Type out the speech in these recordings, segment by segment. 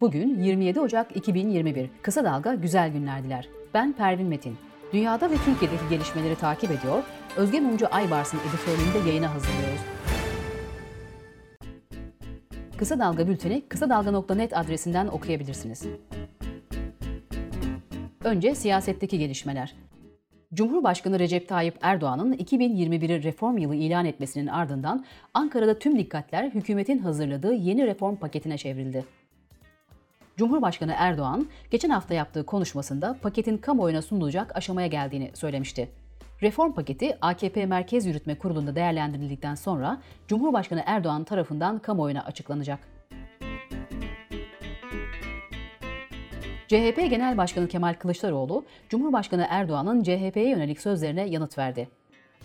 Bugün 27 Ocak 2021. Kısa Dalga güzel günler diler. Ben Pervin Metin. Dünyada ve Türkiye'deki gelişmeleri takip ediyor, Özge Mumcu Aybars'ın editörlüğünde yayına hazırlıyoruz. Kısa Dalga bülteni kısa dalga.net adresinden okuyabilirsiniz. Önce siyasetteki gelişmeler. Cumhurbaşkanı Recep Tayyip Erdoğan'ın 2021'i reform yılı ilan etmesinin ardından Ankara'da tüm dikkatler hükümetin hazırladığı yeni reform paketine çevrildi. Cumhurbaşkanı Erdoğan, geçen hafta yaptığı konuşmasında paketin kamuoyuna sunulacak aşamaya geldiğini söylemişti. Reform paketi AKP Merkez Yürütme Kurulu'nda değerlendirildikten sonra Cumhurbaşkanı Erdoğan tarafından kamuoyuna açıklanacak. CHP Genel Başkanı Kemal Kılıçdaroğlu, Cumhurbaşkanı Erdoğan'ın CHP'ye yönelik sözlerine yanıt verdi.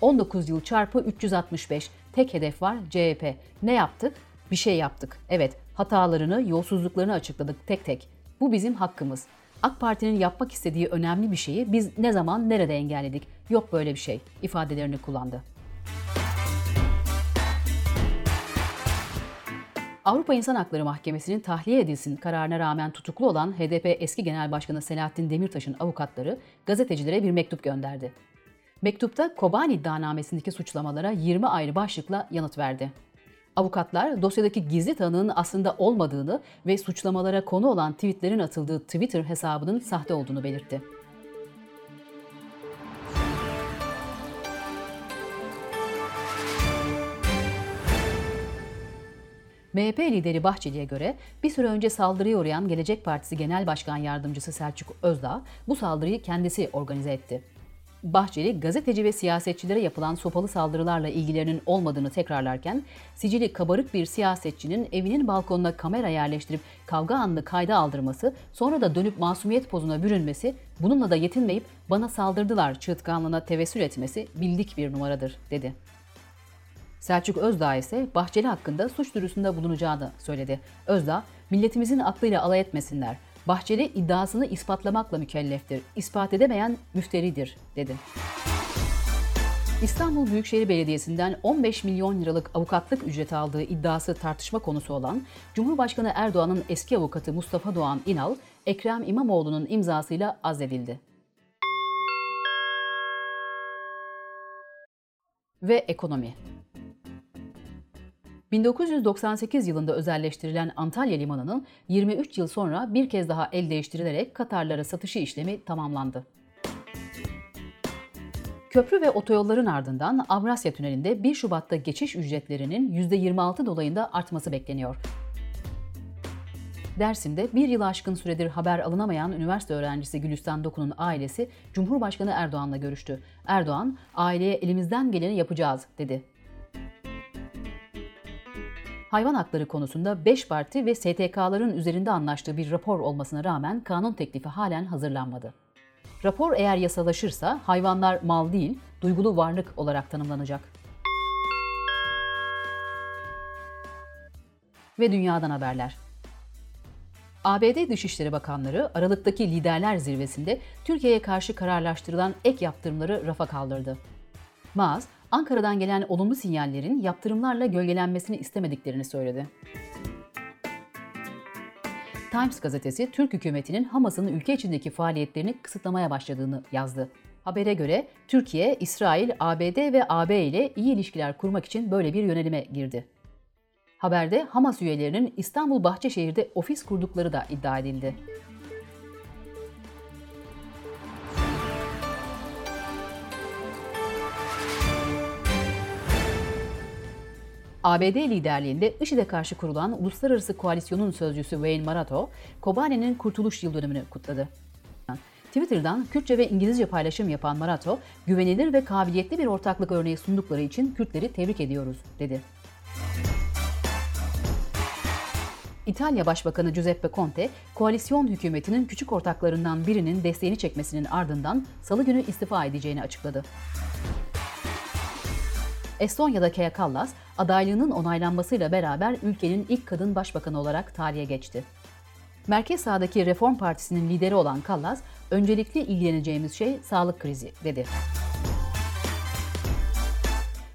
19 yıl çarpı 365, tek hedef var CHP. Ne yaptık? Bir şey yaptık. Evet, hatalarını, yolsuzluklarını açıkladık tek tek. Bu bizim hakkımız. AK Parti'nin yapmak istediği önemli bir şeyi biz ne zaman nerede engelledik? Yok böyle bir şey ifadelerini kullandı. Avrupa İnsan Hakları Mahkemesi'nin tahliye edilsin kararına rağmen tutuklu olan HDP eski Genel Başkanı Selahattin Demirtaş'ın avukatları gazetecilere bir mektup gönderdi. Mektupta Kobani iddianamesindeki suçlamalara 20 ayrı başlıkla yanıt verdi. Avukatlar dosyadaki gizli tanığın aslında olmadığını ve suçlamalara konu olan tweetlerin atıldığı Twitter hesabının sahte olduğunu belirtti. MHP lideri Bahçeli'ye göre bir süre önce saldırıya uğrayan Gelecek Partisi Genel Başkan Yardımcısı Selçuk Özdağ bu saldırıyı kendisi organize etti. Bahçeli, gazeteci ve siyasetçilere yapılan sopalı saldırılarla ilgilerinin olmadığını tekrarlarken, sicili kabarık bir siyasetçinin evinin balkonuna kamera yerleştirip kavga anını kayda aldırması, sonra da dönüp masumiyet pozuna bürünmesi, bununla da yetinmeyip bana saldırdılar çığıtkanlığına tevessül etmesi bildik bir numaradır, dedi. Selçuk Özdağ ise Bahçeli hakkında suç duyurusunda bulunacağını söyledi. Özdağ, milletimizin aklıyla alay etmesinler. Bahçeli iddiasını ispatlamakla mükelleftir. İspat edemeyen müfteridir, dedi. İstanbul Büyükşehir Belediyesi'nden 15 milyon liralık avukatlık ücreti aldığı iddiası tartışma konusu olan Cumhurbaşkanı Erdoğan'ın eski avukatı Mustafa Doğan İnal, Ekrem İmamoğlu'nun imzasıyla azledildi. Ve ekonomi. 1998 yılında özelleştirilen Antalya Limanı'nın 23 yıl sonra bir kez daha el değiştirilerek Katarlara satışı işlemi tamamlandı. Köprü ve otoyolların ardından Avrasya Tüneli'nde 1 Şubat'ta geçiş ücretlerinin %26 dolayında artması bekleniyor. Dersim'de bir yıl aşkın süredir haber alınamayan üniversite öğrencisi Gülistan Doku'nun ailesi Cumhurbaşkanı Erdoğan'la görüştü. Erdoğan, aileye elimizden geleni yapacağız dedi. Hayvan hakları konusunda 5 parti ve STK'ların üzerinde anlaştığı bir rapor olmasına rağmen kanun teklifi halen hazırlanmadı. Rapor eğer yasalaşırsa hayvanlar mal değil, duygulu varlık olarak tanımlanacak. Ve dünyadan haberler. ABD Dışişleri Bakanları Aralık'taki liderler zirvesinde Türkiye'ye karşı kararlaştırılan ek yaptırımları rafa kaldırdı. Maas, Ankara'dan gelen olumlu sinyallerin yaptırımlarla gölgelenmesini istemediklerini söyledi. Times gazetesi Türk hükümetinin Hamas'ın ülke içindeki faaliyetlerini kısıtlamaya başladığını yazdı. Habere göre Türkiye, İsrail, ABD ve AB ile iyi ilişkiler kurmak için böyle bir yönelime girdi. Haberde Hamas üyelerinin İstanbul Bahçeşehir'de ofis kurdukları da iddia edildi. ABD liderliğinde IŞİD'e karşı kurulan Uluslararası Koalisyonun sözcüsü Wayne Marato, Kobani'nin kurtuluş yıl dönümünü kutladı. Twitter'dan Kürtçe ve İngilizce paylaşım yapan Marato, güvenilir ve kabiliyetli bir ortaklık örneği sundukları için Kürtleri tebrik ediyoruz, dedi. İtalya Başbakanı Giuseppe Conte, koalisyon hükümetinin küçük ortaklarından birinin desteğini çekmesinin ardından salı günü istifa edeceğini açıkladı. Estonya'da Kaja Kallas, adaylığının onaylanmasıyla beraber ülkenin ilk kadın başbakanı olarak tarihe geçti. Merkez sağdaki Reform Partisi'nin lideri olan Kallas, öncelikli ilgileneceğimiz şey sağlık krizi dedi.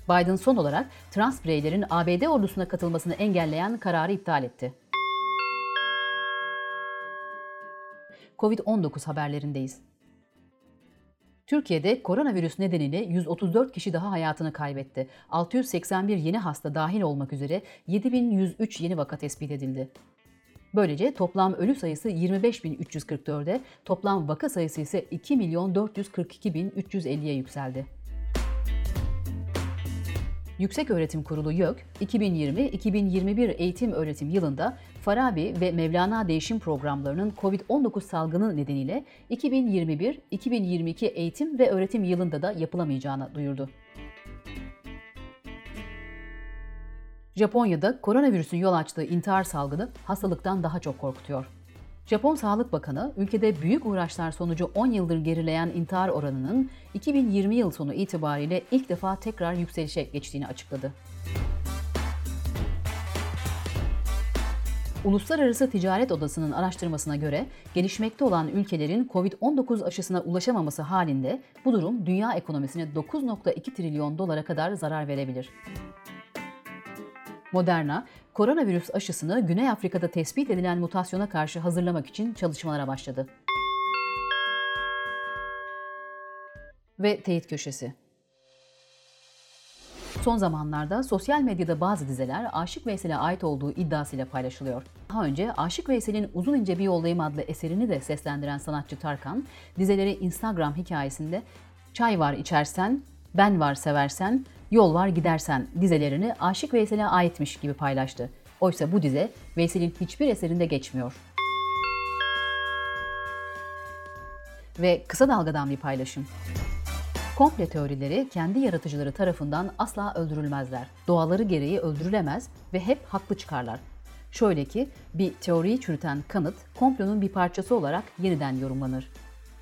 Biden son olarak trans bireylerin ABD ordusuna katılmasını engelleyen kararı iptal etti. COVID-19 haberlerindeyiz. Türkiye'de koronavirüs nedeniyle 134 kişi daha hayatını kaybetti. 681 yeni hasta dahil olmak üzere 7103 yeni vaka tespit edildi. Böylece toplam ölü sayısı 25.344'e, toplam vaka sayısı ise 2.442.350'ye yükseldi. Yüksek Öğretim Kurulu YÖK, 2020-2021 eğitim öğretim yılında Farabi ve Mevlana değişim programlarının COVID-19 salgını nedeniyle 2021-2022 eğitim ve öğretim yılında da yapılamayacağını duyurdu. Japonya'da koronavirüsün yol açtığı intihar salgını hastalıktan daha çok korkutuyor. Japon Sağlık Bakanı, ülkede büyük uğraşlar sonucu 10 yıldır gerileyen intihar oranının 2020 yıl sonu itibariyle ilk defa tekrar yükselişe geçtiğini açıkladı. Uluslararası Ticaret Odası'nın araştırmasına göre gelişmekte olan ülkelerin COVID-19 aşısına ulaşamaması halinde bu durum dünya ekonomisine 9.2 trilyon dolara kadar zarar verebilir. Moderna, koronavirüs aşısını Güney Afrika'da tespit edilen mutasyona karşı hazırlamak için çalışmalara başladı. Ve teyit köşesi. Son zamanlarda sosyal medyada bazı dizeler Aşık Veysel'e ait olduğu iddiasıyla paylaşılıyor. Daha önce Aşık Veysel'in Uzun İnce Bir Yoldayım adlı eserini de seslendiren sanatçı Tarkan, dizeleri Instagram hikayesinde Çay var içersen, ben var seversen, yol var gidersen dizelerini Aşık Veysel'e aitmiş gibi paylaştı. Oysa bu dize Veysel'in hiçbir eserinde geçmiyor. Ve kısa dalgadan bir paylaşım. Komple teorileri kendi yaratıcıları tarafından asla öldürülmezler. Doğaları gereği öldürülemez ve hep haklı çıkarlar. Şöyle ki bir teoriyi çürüten kanıt komplonun bir parçası olarak yeniden yorumlanır.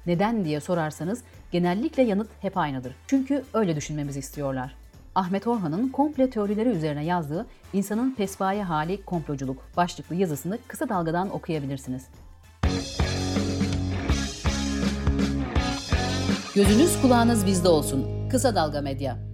Neden diye sorarsanız genellikle yanıt hep aynıdır. Çünkü öyle düşünmemizi istiyorlar. Ahmet Orhan'ın komple teorileri üzerine yazdığı İnsanın Pespaye Hali Komploculuk başlıklı yazısını kısa dalgadan okuyabilirsiniz. Gözünüz kulağınız bizde olsun. Kısa Dalga Medya.